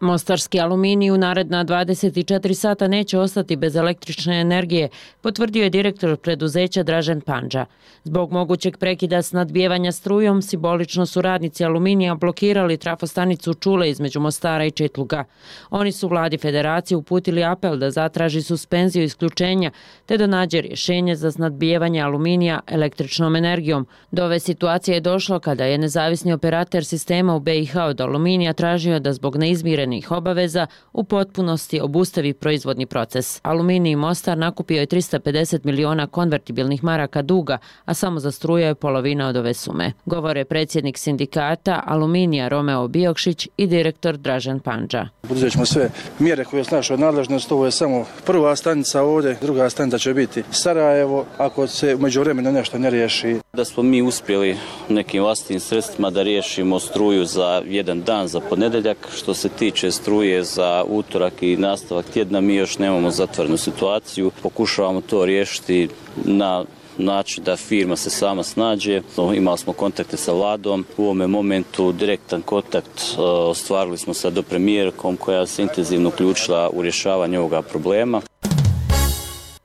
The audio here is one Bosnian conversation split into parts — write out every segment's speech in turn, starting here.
Mostarski aluminij u naredna 24 sata neće ostati bez električne energije, potvrdio je direktor preduzeća Dražen Panđa. Zbog mogućeg prekida snadbijevanja strujom, simbolično su radnici aluminija blokirali trafostanicu Čule između Mostara i Četluga. Oni su vladi federacije uputili apel da zatraži suspenziju isključenja te da nađe rješenje za snadbijevanje aluminija električnom energijom. Do ove situacije je došlo kada je nezavisni operator sistema u BiH od aluminija tražio da zbog neizmirene navedenih obaveza u potpunosti obustavi proizvodni proces. Aluminij Mostar nakupio je 350 miliona konvertibilnih maraka duga, a samo za struje je polovina od ove sume. Govore predsjednik sindikata Aluminija Romeo Biokšić i direktor Dražen Panđa. Poduzet ćemo sve mjere koje su naše nadležnost. Ovo je samo prva stanica ovdje, druga stanica će biti Sarajevo, ako se umeđu vremena nešto ne riješi. Da smo mi uspjeli nekim vlastnim sredstvima da riješimo struju za jedan dan za ponedeljak, što se tiče tiče struje za utorak i nastavak tjedna, mi još nemamo zatvorenu situaciju. Pokušavamo to riješiti na način da firma se sama snađe. Imali smo kontakte sa vladom. U ovome momentu direktan kontakt e, ostvarili smo sa dopremijerkom koja se intenzivno uključila u rješavanje ovoga problema.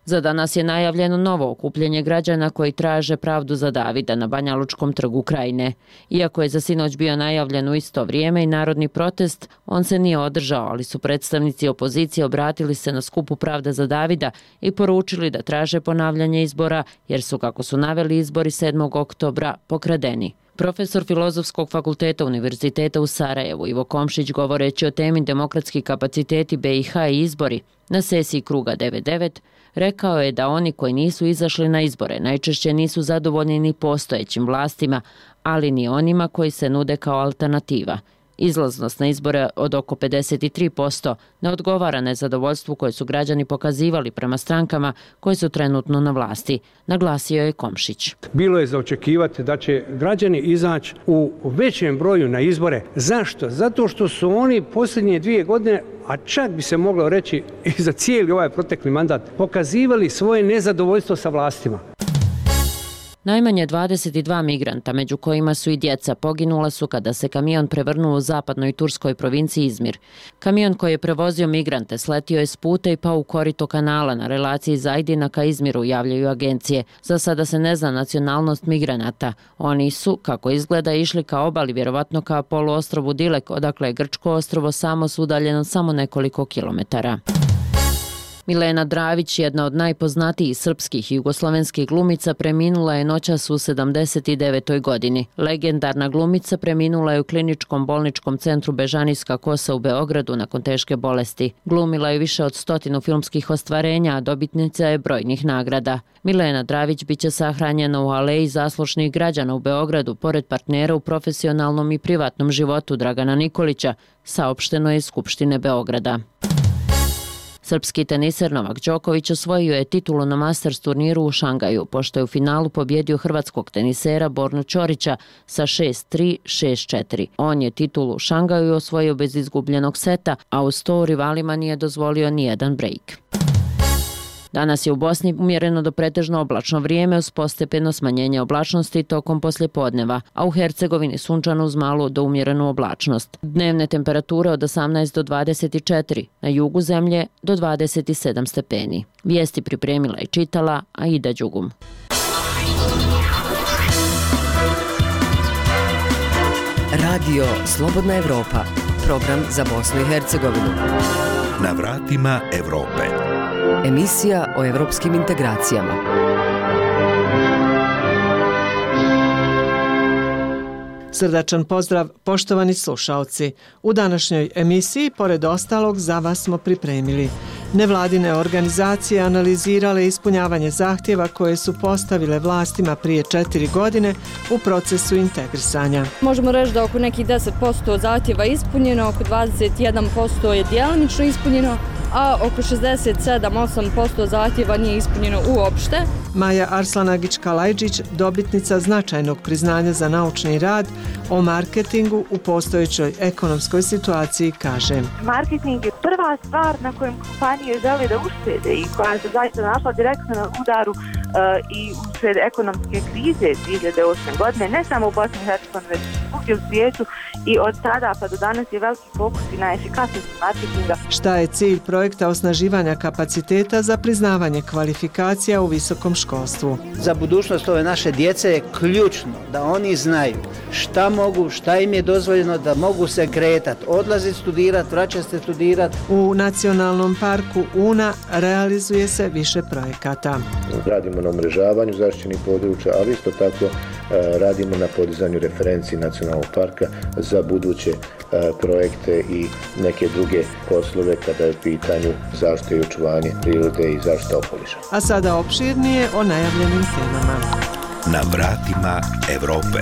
Za danas je najavljeno novo okupljenje građana koji traže pravdu za Davida na Banjalučkom trgu Krajine. Iako je za sinoć bio najavljen u isto vrijeme i narodni protest, on se nije održao, ali su predstavnici opozicije obratili se na skupu Pravda za Davida i poručili da traže ponavljanje izbora, jer su, kako su naveli izbori 7. oktobra, pokradeni. Profesor Filozofskog fakulteta Univerziteta u Sarajevu Ivo Komšić govoreći o temi demokratski kapaciteti BiH i izbori na sesiji Kruga 99 rekao je da oni koji nisu izašli na izbore najčešće nisu zadovoljni ni postojećim vlastima, ali ni onima koji se nude kao alternativa – Izlaznost na izbore od oko 53% ne odgovara nezadovoljstvu koje su građani pokazivali prema strankama koje su trenutno na vlasti, naglasio je Komšić. Bilo je za očekivati da će građani izaći u većem broju na izbore. Zašto? Zato što su oni posljednje dvije godine a čak bi se moglo reći i za cijeli ovaj protekli mandat, pokazivali svoje nezadovoljstvo sa vlastima. Najmanje 22 migranta, među kojima su i djeca, poginula su kada se kamion prevrnuo u zapadnoj turskoj provinciji Izmir. Kamion koji je prevozio migrante sletio je s puta i pao u korito kanala na relaciji Zajdina ka Izmiru, javljaju agencije. Za sada se ne zna nacionalnost migranata. Oni su, kako izgleda, išli ka obali, vjerovatno ka poluostrovu Dilek, odakle je Grčko ostrovo samo su udaljeno samo nekoliko kilometara. Milena Dravić, jedna od najpoznatijih srpskih i jugoslovenskih glumica, preminula je noćas u 79. godini. Legendarna glumica preminula je u kliničkom bolničkom centru Bežanijska kosa u Beogradu nakon teške bolesti. Glumila je više od stotinu filmskih ostvarenja, a dobitnica je brojnih nagrada. Milena Dravić biće sahranjena u aleji zaslušnih građana u Beogradu, pored partnera u profesionalnom i privatnom životu Dragana Nikolića, saopšteno je iz Skupštine Beograda. Srpski teniser Novak Đoković osvojio je titulu na Masters turniru u Šangaju, pošto je u finalu pobjedio hrvatskog tenisera Bornu Ćorića sa 6-3, 6-4. On je titulu u Šangaju osvojio bez izgubljenog seta, a u sto rivalima nije dozvolio nijedan break. Danas je u Bosni umjereno do pretežno oblačno vrijeme uz postepeno smanjenje oblačnosti tokom poslje podneva, a u Hercegovini sunčano uz malu do umjerenu oblačnost. Dnevne temperature od 18 do 24, na jugu zemlje do 27 stepeni. Vijesti pripremila i čitala Aida Đugum. Radio Slobodna Evropa, program za Bosnu i Hercegovinu. Na vratima Evrope. Emisija o evropskim integracijama. Srdačan pozdrav, poštovani slušalci. U današnjoj emisiji, pored ostalog, za vas smo pripremili. Nevladine organizacije analizirale ispunjavanje zahtjeva koje su postavile vlastima prije četiri godine u procesu integrisanja. Možemo reći da oko nekih 10% zahtjeva ispunjeno, oko 21% je djelomično ispunjeno, a oko 67-8% zahtjeva nije ispunjeno uopšte. Maja Arslanagić-Kalajđić, dobitnica značajnog priznanja za naučni rad O marketingu u postojećoj ekonomskoj situaciji kaže. Marketing je prva stvar na kojem kompanije žele da uštede i koja se zaista našla direktno na udaru i usred ekonomske krize 2008. godine, ne samo u Bosni i Hercegovini, već i u svijetu i od tada pa do danas je veliki fokus i na efikasnosti marketinga. Šta je cilj projekta osnaživanja kapaciteta za priznavanje kvalifikacija u visokom školstvu? Za budućnost ove naše djece je ključno da oni znaju šta mogu, šta im je dozvoljeno da mogu se kretati, odlaziti studirati, vraćati se studirati. U Nacionalnom parku Una realizuje se više projekata. Radimo na omrežavanju zaštićenih područja, ali isto tako E, radimo na podizanju referenciji nacionalnog parka za buduće e, projekte i neke druge poslove kada je pitanju zaštite i očuvanje prirode i zaštite okoliša. A sada opširnije o najavljenim temama. Na vratima Evrope.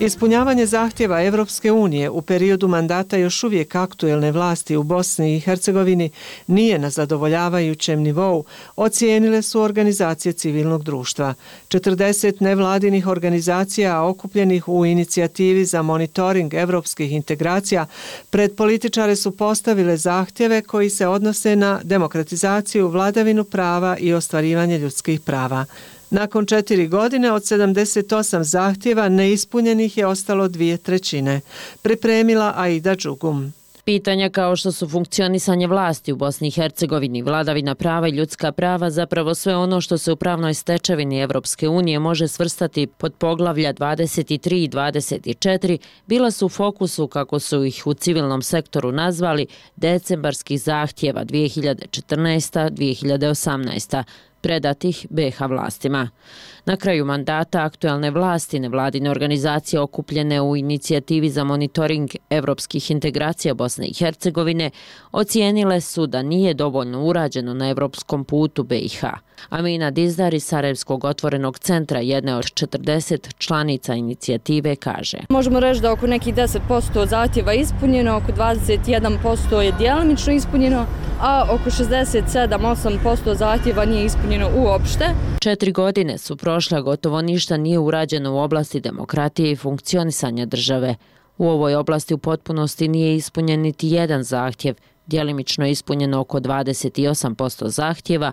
Ispunjavanje zahtjeva Evropske unije u periodu mandata još uvijek aktuelne vlasti u Bosni i Hercegovini nije na zadovoljavajućem nivou, ocijenile su organizacije civilnog društva. 40 nevladinih organizacija okupljenih u inicijativi za monitoring evropskih integracija pred političare su postavile zahtjeve koji se odnose na demokratizaciju, vladavinu prava i ostvarivanje ljudskih prava. Nakon četiri godine od 78 zahtjeva neispunjenih je ostalo dvije trećine. Pripremila Aida Đugum. Pitanja kao što su funkcionisanje vlasti u Bosni i Hercegovini, vladavina prava i ljudska prava, zapravo sve ono što se u pravnoj stečevini Evropske unije može svrstati pod poglavlja 23 i 24, bila su u fokusu, kako su ih u civilnom sektoru nazvali, decembarskih zahtjeva 2014-2018 predatih BH vlastima. Na kraju mandata aktuelne vlasti nevladine organizacije okupljene u inicijativi za monitoring evropskih integracija Bosne i Hercegovine ocijenile su da nije dovoljno urađeno na evropskom putu BiH. Amina Dizdar iz Sarajevskog otvorenog centra, jedne od 40 članica inicijative, kaže. Možemo reći da oko nekih 10% zahtjeva ispunjeno, oko 21% je dijelimično ispunjeno, a oko 67-8% zahtjeva nije ispunjeno uopšte. Četiri godine su prošle, gotovo ništa nije urađeno u oblasti demokratije i funkcionisanja države. U ovoj oblasti u potpunosti nije ispunjen niti jedan zahtjev, djelimično ispunjeno oko 28% zahtjeva,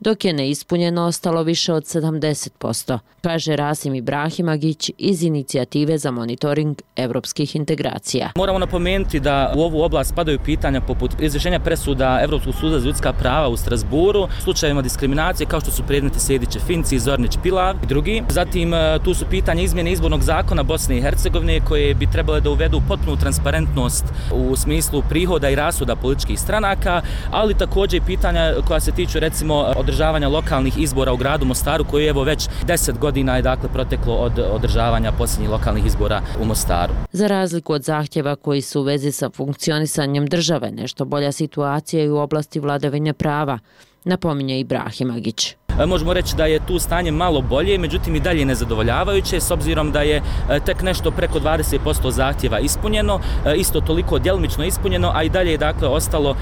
dok je neispunjeno ostalo više od 70%, kaže Rasim Ibrahimagić iz inicijative za monitoring evropskih integracija. Moramo napomenuti da u ovu oblast padaju pitanja poput izrešenja presuda Evropskog suda za ljudska prava u Strasburu, slučajima diskriminacije kao što su predmeti Sediće Finci, Zornić Pilav i drugi. Zatim e, tu su pitanja izmjene izbornog zakona Bosne i Hercegovine koje bi trebale da uvedu potpunu transparentnost u smislu prihoda i rasuda političkih stranaka, ali također i pitanja koja se tiču recimo održavanja lokalnih izbora u gradu Mostaru koji evo već 10 godina je dakle proteklo od održavanja posljednjih lokalnih izbora u Mostaru. Za razliku od zahtjeva koji su u vezi sa funkcionisanjem države, nešto bolja situacija i u oblasti vladavine prava, napominje Ibrahim Agić. E, možemo reći da je tu stanje malo bolje, međutim i dalje nezadovoljavajuće, s obzirom da je e, tek nešto preko 20% zahtjeva ispunjeno, e, isto toliko djelimično ispunjeno, a i dalje je dakle ostalo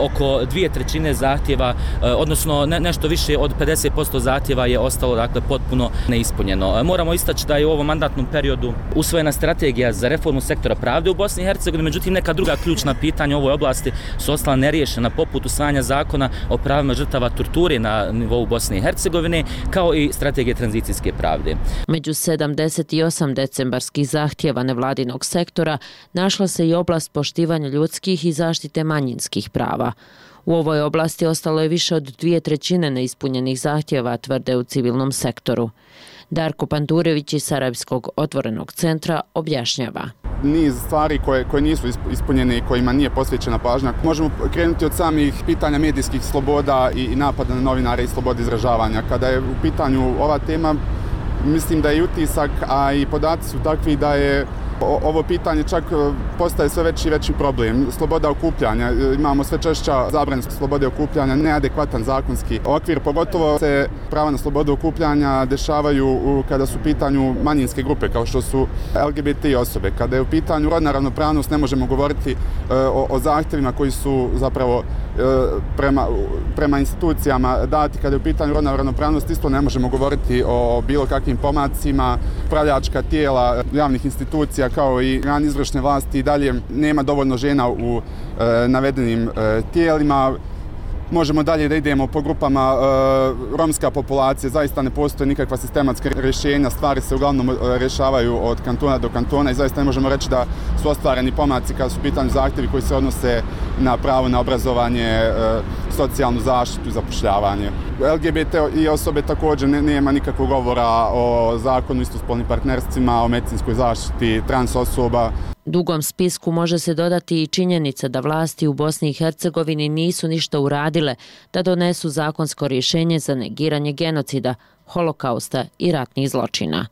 oko dvije trećine zahtjeva, odnosno nešto više od 50% zahtjeva je ostalo dakle potpuno neispunjeno. Moramo istaći da je u ovom mandatnom periodu usvojena strategija za reformu sektora pravde u Bosni i Hercegovini, međutim neka druga ključna pitanja u ovoj oblasti su ostala neriješena poput usvajanja zakona o pravima žrtava torture na nivou Bosne i Hercegovine, kao i strategije tranzicijske pravde. Među 78 decembarskih zahtjeva nevladinog sektora našla se i oblast poštivanja ljudskih i zaštite manjinskih prava. U ovoj oblasti ostalo je više od dvije trećine neispunjenih zahtjeva, tvrde u civilnom sektoru. Darko Pandurević iz Sarajevskog otvorenog centra objašnjava. Niz stvari koje, koje nisu ispunjene i kojima nije posvećena pažnja. Možemo krenuti od samih pitanja medijskih sloboda i, i napada na novinare i slobode izražavanja. Kada je u pitanju ova tema, mislim da je utisak, a i podaci su takvi da je ovo pitanje čak e, postaje sve veći i veći problem. Sloboda okupljanja, e, imamo sve češća zabran slobode okupljanja, neadekvatan zakonski okvir, pogotovo se prava na slobodu okupljanja dešavaju kada su u pitanju manjinske grupe, kao što su LGBT osobe. Kada je u pitanju rodna ravnopravnost, ne možemo govoriti e, o, o zahtjevima koji su zapravo E, prema, prema institucijama dati. Kada je u pitanju rodna ravnopravnost, isto ne možemo govoriti o bilo kakvim pomacima. pravljačka tijela javnih institucija kao i ran izvršne vlasti i dalje nema dovoljno žena u e, navedenim e, tijelima možemo dalje da idemo po grupama e, romska populacija, zaista ne postoje nikakva sistematska rješenja, stvari se uglavnom e, rješavaju od kantona do kantona i zaista ne možemo reći da su ostvareni pomaci kada su pitanju zahtjevi koji se odnose na pravo na obrazovanje, e, socijalnu zaštitu i zapošljavanje. LGBT i osobe također ne, nema nikakvog govora o zakonu istospolnim partnerstvima, o medicinskoj zaštiti trans osoba. Dugom spisku može se dodati i činjenica da vlasti u Bosni i Hercegovini nisu ništa uradile da donesu zakonsko rješenje za negiranje genocida, holokausta i ratnih zločina.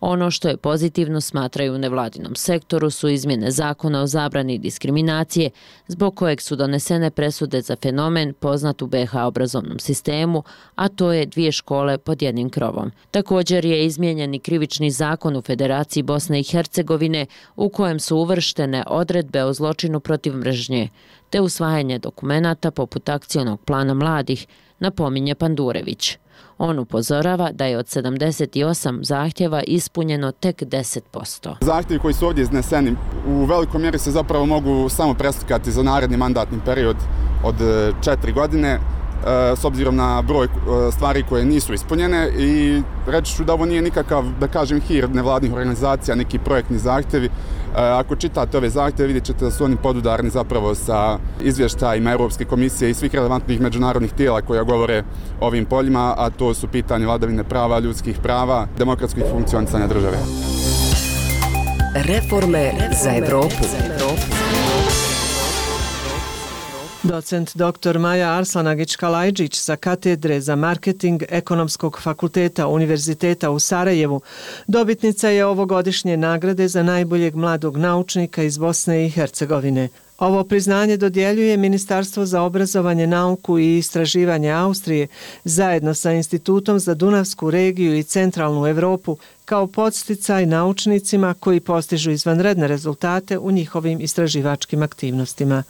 Ono što je pozitivno smatraju u nevladinom sektoru su izmjene zakona o zabrani diskriminacije, zbog kojeg su donesene presude za fenomen poznat u BH obrazovnom sistemu, a to je dvije škole pod jednim krovom. Također je izmijenjeni krivični zakon u Federaciji Bosne i Hercegovine u kojem su uvrštene odredbe o zločinu protiv mržnje, te usvajanje dokumentata poput akcionog plana mladih, napominje Pandurević. On upozorava da je od 78 zahtjeva ispunjeno tek 10%. Zahtjevi koji su ovdje izneseni u velikoj mjeri se zapravo mogu samo preslikati za naredni mandatni period od e, četiri godine E, s obzirom na broj e, stvari koje nisu ispunjene i reći ću da ovo nije nikakav, da kažem, hir nevladnih organizacija, neki projektni zahtjevi. E, ako čitate ove zahtjeve, vidjet ćete da su oni podudarni zapravo sa izvještajima Europske komisije i svih relevantnih međunarodnih tijela koja govore o ovim poljima, a to su pitanje vladavine prava, ljudskih prava, demokratskih funkcionisanja države. Reforme za Evropu. Za Evropu. Docent dr. Maja Arslanagić-Kalajđić sa katedre za marketing Ekonomskog fakulteta Univerziteta u Sarajevu dobitnica je ovogodišnje nagrade za najboljeg mladog naučnika iz Bosne i Hercegovine. Ovo priznanje dodjeljuje Ministarstvo za obrazovanje, nauku i istraživanje Austrije zajedno sa Institutom za Dunavsku regiju i Centralnu Evropu kao podsticaj naučnicima koji postižu izvanredne rezultate u njihovim istraživačkim aktivnostima.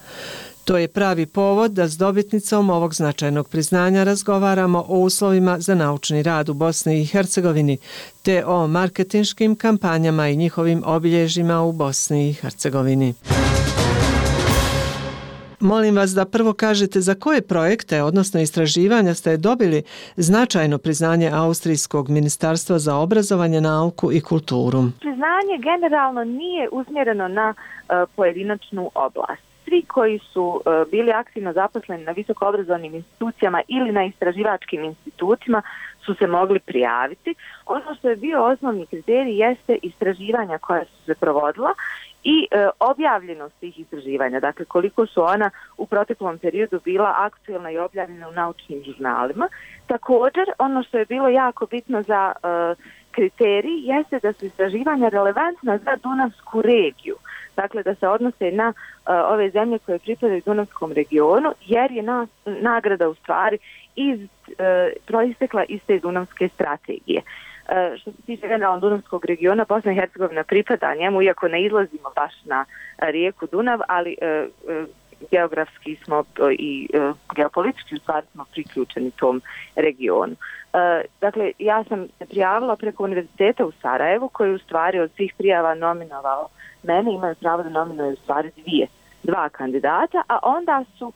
To je pravi povod da s dobitnicom ovog značajnog priznanja razgovaramo o uslovima za naučni rad u Bosni i Hercegovini, te o marketinškim kampanjama i njihovim obilježima u Bosni i Hercegovini. Molim vas da prvo kažete za koje projekte, odnosno istraživanja, ste dobili značajno priznanje Austrijskog ministarstva za obrazovanje, nauku i kulturu. Priznanje generalno nije usmjereno na uh, pojedinačnu oblast svi koji su e, bili aktivno zaposleni na visokoobrazovnim institucijama ili na istraživačkim institutima su se mogli prijaviti. Ono što je bio osnovni kriterij jeste istraživanja koja su se provodila i e, objavljenost tih istraživanja, dakle koliko su ona u proteklom periodu bila aktualna i objavljena u naučnim žurnalima. Također, ono što je bilo jako bitno za e, kriterij jeste da su istraživanja relevantna za Dunavsku regiju dakle da se odnose na uh, ove zemlje koje pripadaju Dunavskom regionu, jer je na, nagrada u stvari iz, uh, proistekla iz te Dunavske strategije. Uh, što se tiče generalno Dunavskog regiona, Bosna i Hercegovina pripada njemu, iako ne izlazimo baš na rijeku Dunav, ali uh, uh, geografski smo i geopolitički u stvari smo priključeni tom regionu. Dakle, ja sam se prijavila preko univerziteta u Sarajevu, koji u stvari od svih prijava nominovao mene imaju pravo da nominuju stvari dvije, dva kandidata, a onda su uh,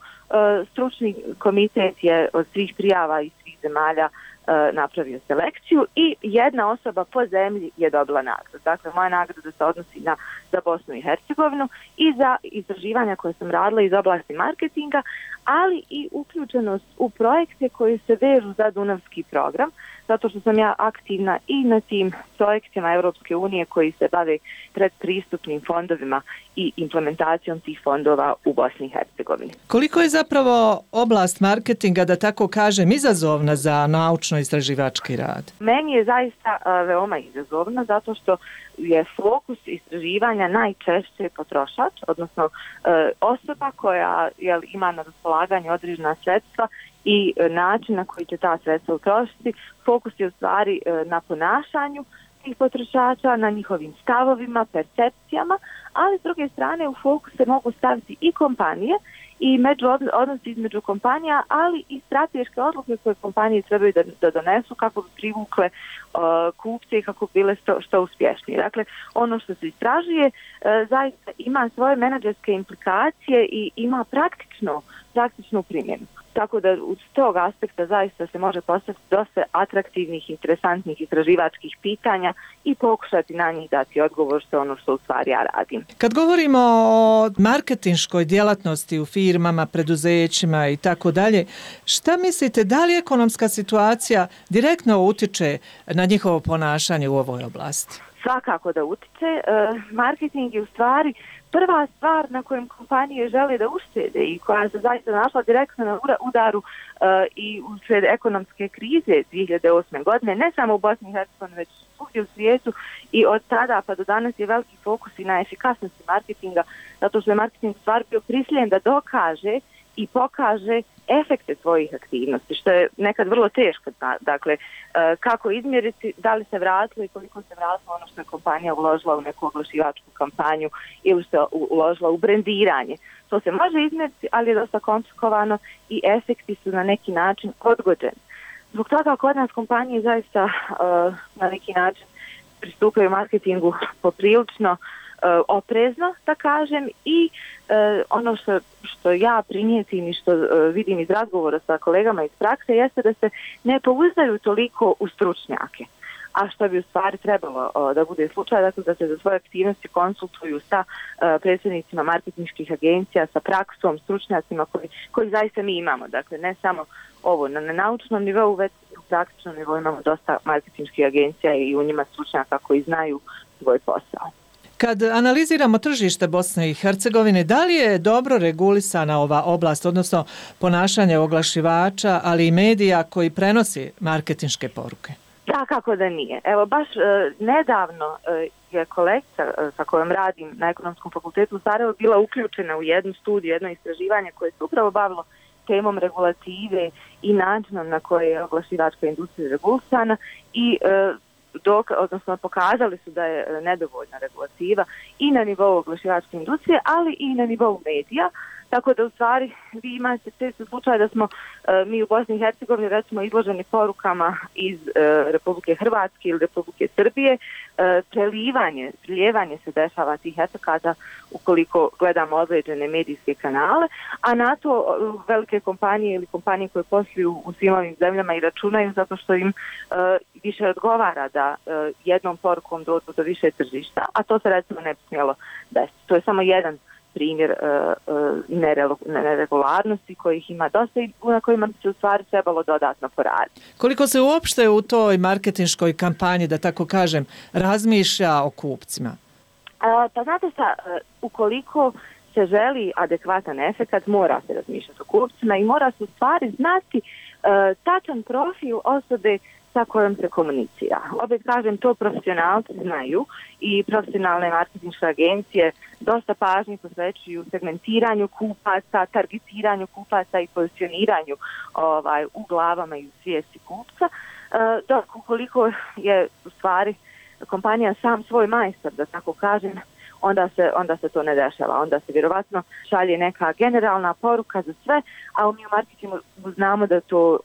stručni komitet je od svih prijava iz svih zemalja uh, napravio selekciju i jedna osoba po zemlji je dobila nagradu. Dakle, moja nagrada se odnosi na za Bosnu i Hercegovinu i za istraživanja koje sam radila iz oblasti marketinga, ali i uključenost u projekte koji se vežu za Dunavski program, zato što sam ja aktivna i na tim projektima Europske unije koji se bave predpristupnim fondovima i implementacijom tih fondova u Bosni i Hercegovini. Koliko je zapravo oblast marketinga, da tako kažem, izazovna za naučno-istraživački rad? Meni je zaista veoma izazovna zato što je fokus istraživanja najčešće potrošač, odnosno e, osoba koja jel, ima na raspolaganju određena sredstva i e, način na koji će ta sredstva utrošiti. Fokus je u stvari e, na ponašanju tih potrošača, na njihovim stavovima, percepcijama, ali s druge strane u fokus se mogu staviti i kompanije i među odnosi između kompanija, ali i strateške odluke koje kompanije trebaju da, da donesu kako bi privukle uh, kupce i kako bile što, što uspješnije. Dakle, ono što se istražuje uh, zaista ima svoje menadžerske implikacije i ima praktično, praktičnu primjenu. Tako da uz tog aspekta zaista se može postaviti dosta atraktivnih, interesantnih istraživačkih pitanja i pokušati na njih dati odgovor što ono što u stvari ja radim. Kad govorimo o marketinškoj djelatnosti u firmama, preduzećima i tako dalje, šta mislite da li ekonomska situacija direktno utiče na njihovo ponašanje u ovoj oblasti? Svakako da utiče. E, marketing je u stvari prva stvar na kojem kompanije žele da uštede i koja se zaista našla direktno na udaru uh, i u ekonomske krize 2008. godine, ne samo u Bosni i Hercegovini, već svugdje u svijetu i od tada pa do danas je veliki fokus i na efikasnosti marketinga, zato što je marketing stvar bio prisiljen da dokaže i pokaže efekte svojih aktivnosti, što je nekad vrlo teško. Dakle, e, kako izmjeriti da li se vratilo i koliko se vratilo ono što je kompanija uložila u neku oglašivačku kampanju ili što je uložila u brendiranje. To se može izmjeriti, ali je dosta komplikovano i efekti su na neki način odgođeni. Zbog toga kod nas kompanije zaista e, na neki način pristupaju marketingu poprilično uh, Eh, oprezno, da kažem, i e, ono što, što ja primijetim i što e, vidim iz razgovora sa kolegama iz prakse jeste da se ne pouzdaju toliko u stručnjake a što bi u stvari trebalo o, da bude slučaj, dakle da se za svoje aktivnosti konsultuju sa o, predsjednicima marketinških agencija, sa praksom, stručnjacima koji, koji zaista mi imamo. Dakle, ne samo ovo na, na naučnom nivou, već u praktičnom nivou imamo dosta marketinških agencija i u njima stručnjaka koji znaju svoj posao. Kad analiziramo tržište Bosne i Hercegovine, da li je dobro regulisana ova oblast, odnosno ponašanje oglašivača, ali i medija koji prenosi marketinške poruke? Da, kako da nije. Evo, baš e, nedavno e, je kolekcija e, sa kojom radim na ekonomskom fakultetu u Sarajevo bila uključena u jednu studiju, jedno istraživanje koje se upravo bavilo temom regulative i načinom na koje je oglašivačka industrija regulisana i e, dok, odnosno pokazali su da je e, nedovoljna regulativa i na nivou oglašivačke industrije, ali i na nivou medija. Tako da u stvari vi imate često slučaj da smo e, mi u Bosni i Hercegovini recimo izloženi porukama iz e, Republike Hrvatske ili Republike Srbije. E, prelivanje, priljevanje se dešava tih etakata ukoliko gledamo određene medijske kanale, a na to e, velike kompanije ili kompanije koje posluju u svim ovim zemljama i računaju zato što im e, više odgovara da e, jednom porukom dođu do više tržišta, a to se recimo ne bi smjelo desiti. To je samo jedan primjer uh, uh, neregularnosti kojih ima dosta i na kojima bi se u stvari trebalo dodatno poraditi. Koliko se uopšte u toj marketinškoj kampanji, da tako kažem, razmišlja o kupcima? Uh, pa znate šta, uh, ukoliko se želi adekvatan efekt, mora se razmišljati o kupcima i mora se u stvari znati uh, tačan profil osobe sa kojom se komunicira. Opet kažem, to profesionalci znaju i profesionalne marketinške agencije dosta pažnje posvećuju segmentiranju kupaca, targetiranju kupaca i pozicioniranju ovaj, u glavama i u svijesti kupca. E, dok ukoliko je u stvari kompanija sam svoj majstor, da tako kažem, onda se, onda se to ne dešava. Onda se vjerovatno šalje neka generalna poruka za sve, a u mi u marketingu znamo da to uh,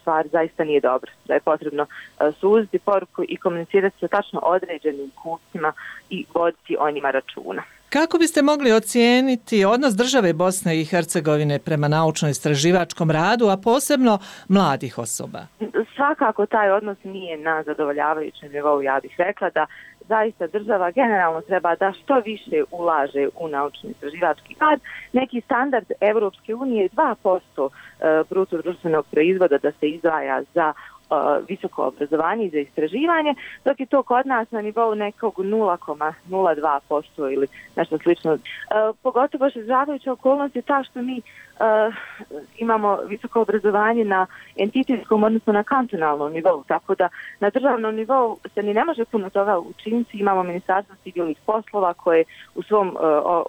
stvar zaista nije dobro. Da je potrebno uh, suziti poruku i komunicirati sa tačno određenim kupcima i voditi o njima računa. Kako biste mogli ocijeniti odnos države Bosne i Hercegovine prema naučno-istraživačkom radu, a posebno mladih osoba? Svakako taj odnos nije na zadovoljavajućem nivou, ja bih rekla da zaista država generalno treba da što više ulaže u naučno-istraživački rad. Neki standard Evropske unije je 2% e, bruto društvenog proizvoda da se izdvaja za visoko obrazovanje i za istraživanje, dok je to kod nas na nivou nekog 0,02% ili nešto slično. Uh, pogotovo što zdravajuća okolnost je ta što mi imamo visoko obrazovanje na entitetskom, odnosno na kantonalnom nivou, tako da na državnom nivou se ni ne može puno toga učiniti. Imamo ministarstvo civilnih poslova koje u svom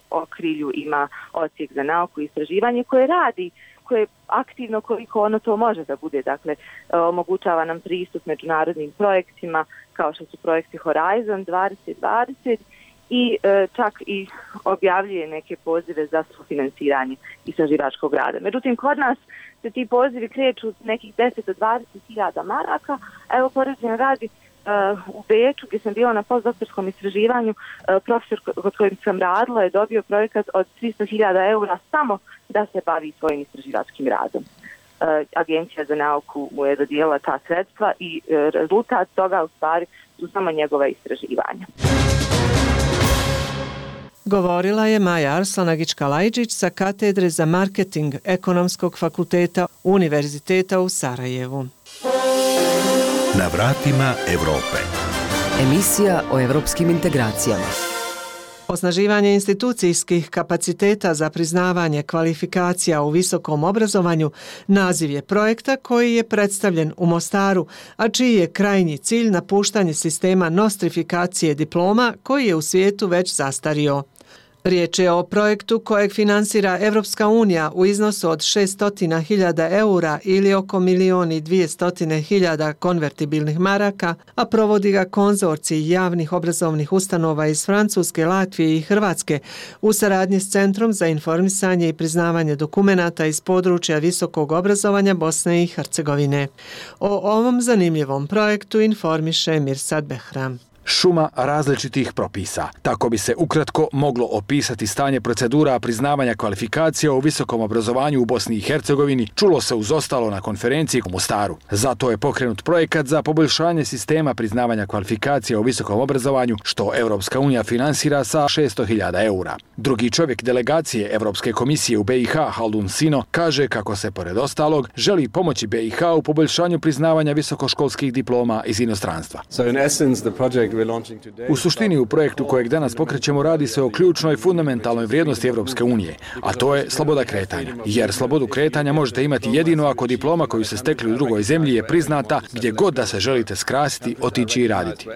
okrilju ima ocijek za nauku i istraživanje koje radi uh, koliko je aktivno, koliko ono to može da bude. Dakle, e, omogućava nam pristup međunarodnim projektima kao što su projekti Horizon 2020 i e, čak i objavljuje neke pozive za sufinansiranje istraživačkog rada. Međutim, kod nas se ti pozivi kreću nekih 10 do 20 hiljada maraka. Evo, poređenje radi Eh, u Beču gdje sam bila na postdoktorskom istraživanju, eh, profesor kod kojim sam radila je dobio projekat od 300.000 eura samo da se bavi svojim istraživačkim radom. Eh, Agencija za nauku mu je dodijela ta sredstva i rezultat toga u stvari su samo njegova istraživanja. Govorila je Maja Arslanagić-Kalajđić sa katedre za marketing Ekonomskog fakulteta Univerziteta u Sarajevu. Na vratima Evrope. Emisija o evropskim integracijama. Osnaživanje institucijskih kapaciteta za priznavanje kvalifikacija u visokom obrazovanju naziv je projekta koji je predstavljen u Mostaru, a čiji je krajnji cilj napuštanje sistema nostrifikacije diploma koji je u svijetu već zastario. Riječ je o projektu kojeg finansira Evropska unija u iznosu od 600.000 eura ili oko milioni 200.000 konvertibilnih maraka, a provodi ga konzorcij javnih obrazovnih ustanova iz Francuske, Latvije i Hrvatske u saradnji s Centrom za informisanje i priznavanje dokumenata iz područja visokog obrazovanja Bosne i Hercegovine. O ovom zanimljivom projektu informiše Mirsad Behram šuma različitih propisa. Tako bi se ukratko moglo opisati stanje procedura priznavanja kvalifikacija u visokom obrazovanju u Bosni i Hercegovini, čulo se uz ostalo na konferenciji u Mostaru. Zato je pokrenut projekat za poboljšanje sistema priznavanja kvalifikacija u visokom obrazovanju, što Evropska unija finansira sa 600.000 eura. Drugi čovjek delegacije Evropske komisije u BiH, Haldun Sino, kaže kako se, pored ostalog, želi pomoći BiH u poboljšanju priznavanja visokoškolskih diploma iz inostranstva. So in essence, the project U suštini u projektu kojeg danas pokrećemo radi se o ključnoj fundamentalnoj vrijednosti Evropske unije, a to je sloboda kretanja. Jer slobodu kretanja možete imati jedino ako diploma koju se stekli u drugoj zemlji je priznata gdje god da se želite skrasiti, otići i raditi.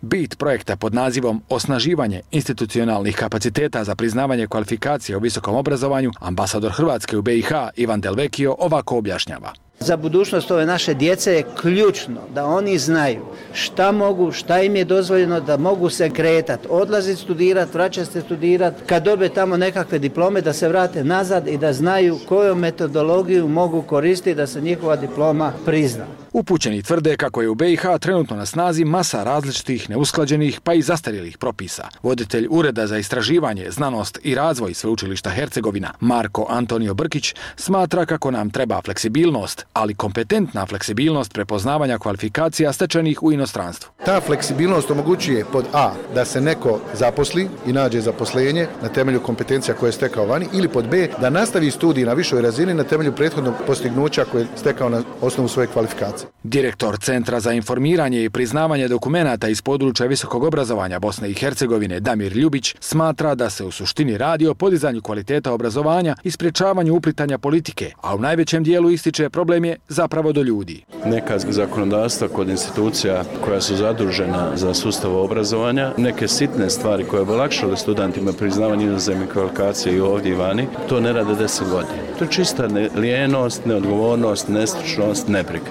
Bit projekta pod nazivom Osnaživanje institucionalnih kapaciteta za priznavanje kvalifikacije u visokom obrazovanju, ambasador Hrvatske u BiH Ivan Delvekio ovako objašnjava. Za budućnost ove naše djece je ključno da oni znaju šta mogu, šta im je dozvoljeno, da mogu se kretati, odlaziti studirati, vraćati se studirati, kad dobe tamo nekakve diplome da se vrate nazad i da znaju koju metodologiju mogu koristiti da se njihova diploma prizna. Upućeni tvrde kako je u BiH trenutno na snazi masa različitih neusklađenih pa i zastarjelih propisa. Voditelj Ureda za istraživanje, znanost i razvoj Sveučilišta Hercegovina, Marko Antonio Brkić, smatra kako nam treba fleksibilnost, ali kompetentna fleksibilnost prepoznavanja kvalifikacija stečenih u inostranstvu. Ta fleksibilnost omogućuje pod A da se neko zaposli i nađe zaposlenje na temelju kompetencija koje je stekao vani ili pod B da nastavi studij na višoj razini na temelju prethodnog postignuća koje je stekao na osnovu svoje kvalifikacije. Direktor Centra za informiranje i priznavanje dokumenata iz područja visokog obrazovanja Bosne i Hercegovine Damir Ljubić smatra da se u suštini radi o podizanju kvaliteta obrazovanja i sprečavanju uplitanja politike, a u najvećem dijelu ističe problem je zapravo do ljudi. Neka zakonodavstva kod institucija koja su zadužena za sustav obrazovanja, neke sitne stvari koje bi olakšale studentima priznavanje inozemnih kvalifikacija i ovdje i vani, to ne rade deset godina. To je čista lijenost, neodgovornost, nestručnost, nebrika.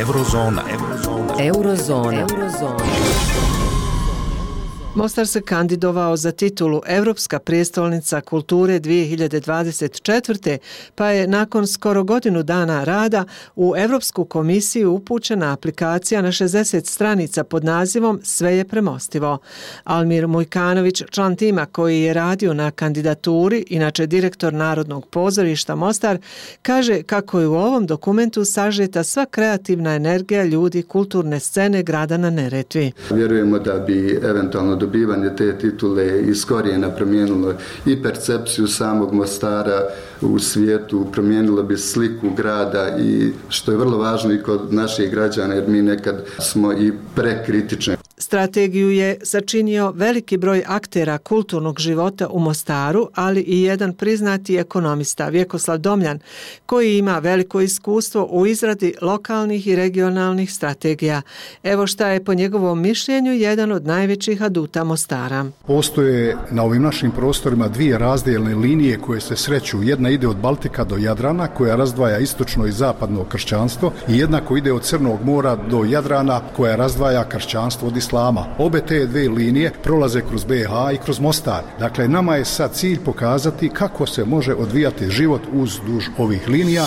Eurozona. Eurozona. Eurozona. Eurozona. Mostar se kandidovao za titulu Evropska prijestolnica kulture 2024. pa je nakon skoro godinu dana rada u Evropsku komisiju upućena aplikacija na 60 stranica pod nazivom Sve je premostivo. Almir Mujkanović, član tima koji je radio na kandidaturi, inače direktor Narodnog pozorišta Mostar, kaže kako je u ovom dokumentu sažeta sva kreativna energija ljudi kulturne scene grada na Neretvi. Vjerujemo da bi eventualno dobivanje te titule iz korijena promijenilo i percepciju samog Mostara u svijetu, promijenilo bi sliku grada i što je vrlo važno i kod naših građana jer mi nekad smo i prekritični. Strategiju je sačinio veliki broj aktera kulturnog života u Mostaru, ali i jedan priznati ekonomista Vjekoslav Domljan, koji ima veliko iskustvo u izradi lokalnih i regionalnih strategija. Evo šta je po njegovom mišljenju jedan od najvećih aduta Mostara. Postoje na ovim našim prostorima dvije razdijelne linije koje se sreću. Jedna ide od Baltika do Jadrana, koja razdvaja istočno i zapadno kršćanstvo, i jedna koja ide od Crnog mora do Jadrana, koja razdvaja kršćanstvo od islama. Obe te dve linije prolaze kroz BH i kroz Mostar. Dakle, nama je sad cilj pokazati kako se može odvijati život uz duž ovih linija.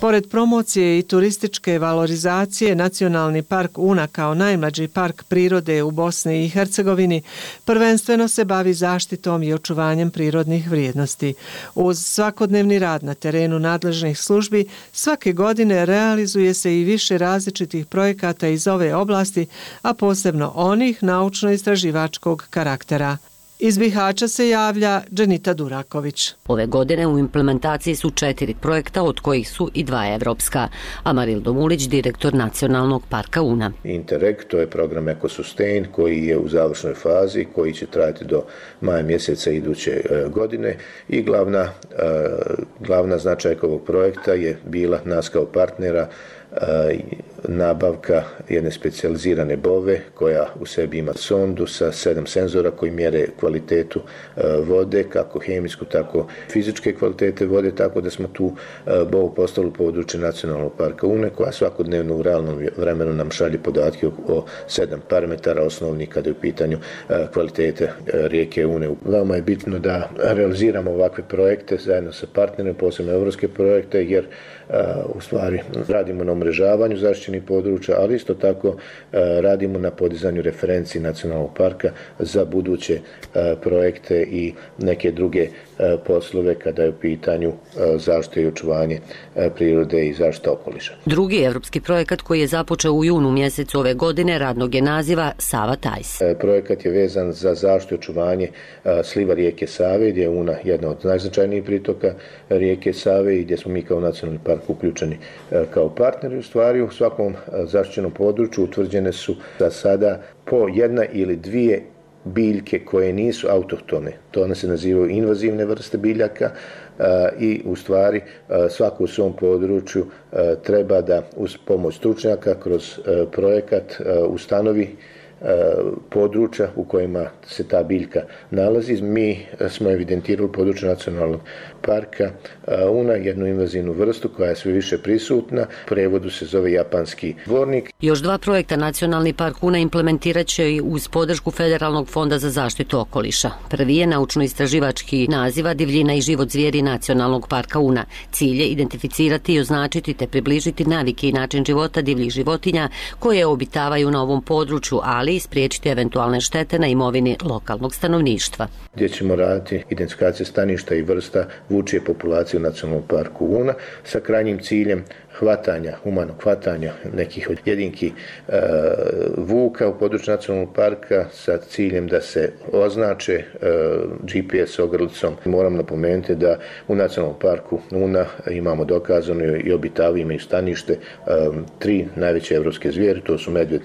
Pored promocije i turističke valorizacije, Nacionalni park Una kao najmlađi park prirode u Bosni i Hercegovini prvenstveno se bavi zaštitom i očuvanjem prirodnih vrijednosti. Uz svakodnevni rad na terenu nadležnih službi, svake godine realizuje se i više različitih projekata iz ove oblasti, a posebno onih naučno-istraživačkog karaktera. Iz Bihaća se javlja Dženita Duraković. Ove godine u implementaciji su četiri projekta, od kojih su i dva evropska. Amaril Domulić, direktor Nacionalnog parka Una. Interreg, to je program EcoSustain koji je u završnoj fazi, koji će trajati do maja mjeseca iduće e, godine i glavna, e, glavna značajka ovog projekta je bila nas kao partnera E, nabavka jedne specijalizirane bove koja u sebi ima sondu sa sedam senzora koji mjere kvalitetu e, vode, kako hemijsku, tako fizičke kvalitete vode, tako da smo tu e, bovu postali u područje nacionalnog parka UNE, koja svakodnevno u realnom vremenu nam šalje podatke o sedam parametara osnovnih kada je u pitanju kvalitete rijeke UNE. Veoma je bitno da realiziramo ovakve projekte zajedno sa partnerima, posebno evropske projekte, jer u stvari radimo na umrežavanju zaštićenih područja, ali isto tako e, radimo na podizanju referenci nacionalnog parka za buduće e, projekte i neke druge poslove kada je u pitanju zaštite i očuvanje prirode i zaštita okoliša. Drugi evropski projekat koji je započeo u junu mjesecu ove godine radnog je naziva Sava Tajs. Projekat je vezan za zaštitu i očuvanje sliva rijeke Save, gdje je Una jedna od najznačajnijih pritoka rijeke Save i gdje smo mi kao nacionalni park uključeni kao partneri u stvari. U svakom zaštićenom području utvrđene su za sada po jedna ili dvije biljke koje nisu autohtone. To one se nazivaju invazivne vrste biljaka e, i u stvari e, svako u svom području e, treba da uz pomoć stručnjaka kroz projekat ustanovi područja u kojima se ta biljka nalazi. Mi smo evidentirali područje nacionalnog parka Una, jednu invazivnu vrstu koja je sve više prisutna. U prevodu se zove japanski dvornik. Još dva projekta Nacionalni park Una implementiraće i uz podršku Federalnog fonda za zaštitu okoliša. Prvi je naučno-istraživački naziva Divljina i život zvijeri Nacionalnog parka Una. Cilj je identificirati i označiti te približiti navike i način života divljih životinja koje obitavaju na ovom području, ali i spriječiti eventualne štete na imovini lokalnog stanovništva. Gdje ćemo raditi identifikacije staništa i vrsta vučije populacije u nacionalnom parku Una sa krajnjim ciljem hvatanja, humanog hvatanja nekih od jedinki e, vuka u području nacionalnog parka sa ciljem da se označe e, GPS ogrlicom. Moram napomenuti da u nacionalnom parku Una imamo dokazano i obitavime i stanište e, tri najveće evropske zvijeri, to su medved,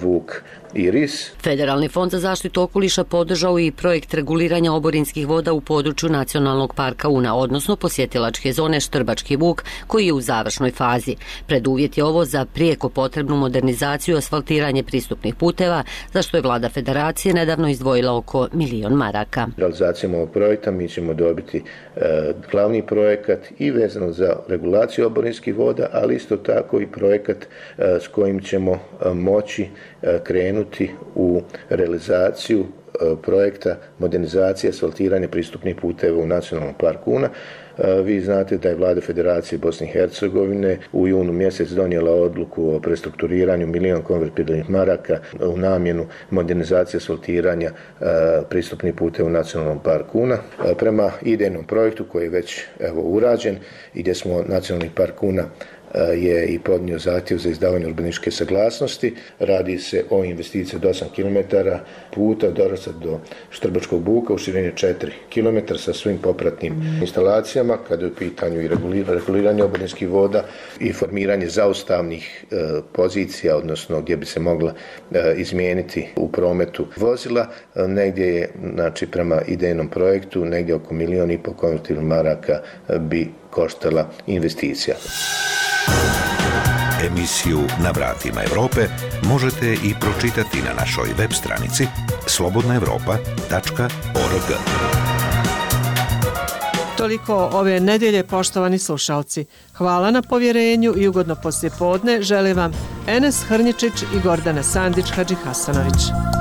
vuk i ris. Federalni fond za zaštitu okoliša podržao i projekt reguliranja oborinskih voda u području nacionalnog parka Una, odnosno posjetilačke zone Štrbački vuk, koji je u završnoj fazi. Preduvjet je ovo za prijeko potrebnu modernizaciju i asfaltiranje pristupnih puteva, za što je vlada federacije nedavno izdvojila oko milion maraka. Realizacijom ovog projekta mi ćemo dobiti e, glavni projekat i vezano za regulaciju oborinskih voda, ali isto tako i projekat e, s kojim ćemo e, moći moći e, krenuti u realizaciju e, projekta modernizacije asfaltiranja pristupnih puteva u nacionalnom parku Una. E, vi znate da je vlada Federacije Bosne i Hercegovine u junu mjesec donijela odluku o prestrukturiranju milijon konvertibilnih maraka u namjenu modernizacije asfaltiranja pristupnih puteva u nacionalnom parku Una. Prema idejnom projektu koji je već evo, urađen i gdje smo nacionalni park Una Eh, je i podnio zahtjev za izdavanje urbaničke saglasnosti. Radi se o investiciji od 8 km puta Dorasa do Štrbačkog buka u širini 4 km sa svim popratnim instalacijama kada je u pitanju i reguliranje oborinskih voda i formiranje zaustavnih e, pozicija, odnosno gdje bi se mogla e, izmijeniti u prometu vozila. E, negdje je, znači, prema idejnom projektu, negdje oko milijon i pol konvertibilnih maraka bi koštala investicija. Emisiju Na vratima Evrope možete i pročitati na našoj web stranici slobodnaevropa.org. Toliko ove nedjelje, poštovani slušalci. Hvala na povjerenju i ugodno poslijepodne podne. Želim vam Enes Hrnjičić i Gordana Sandić Hadži Hasanović.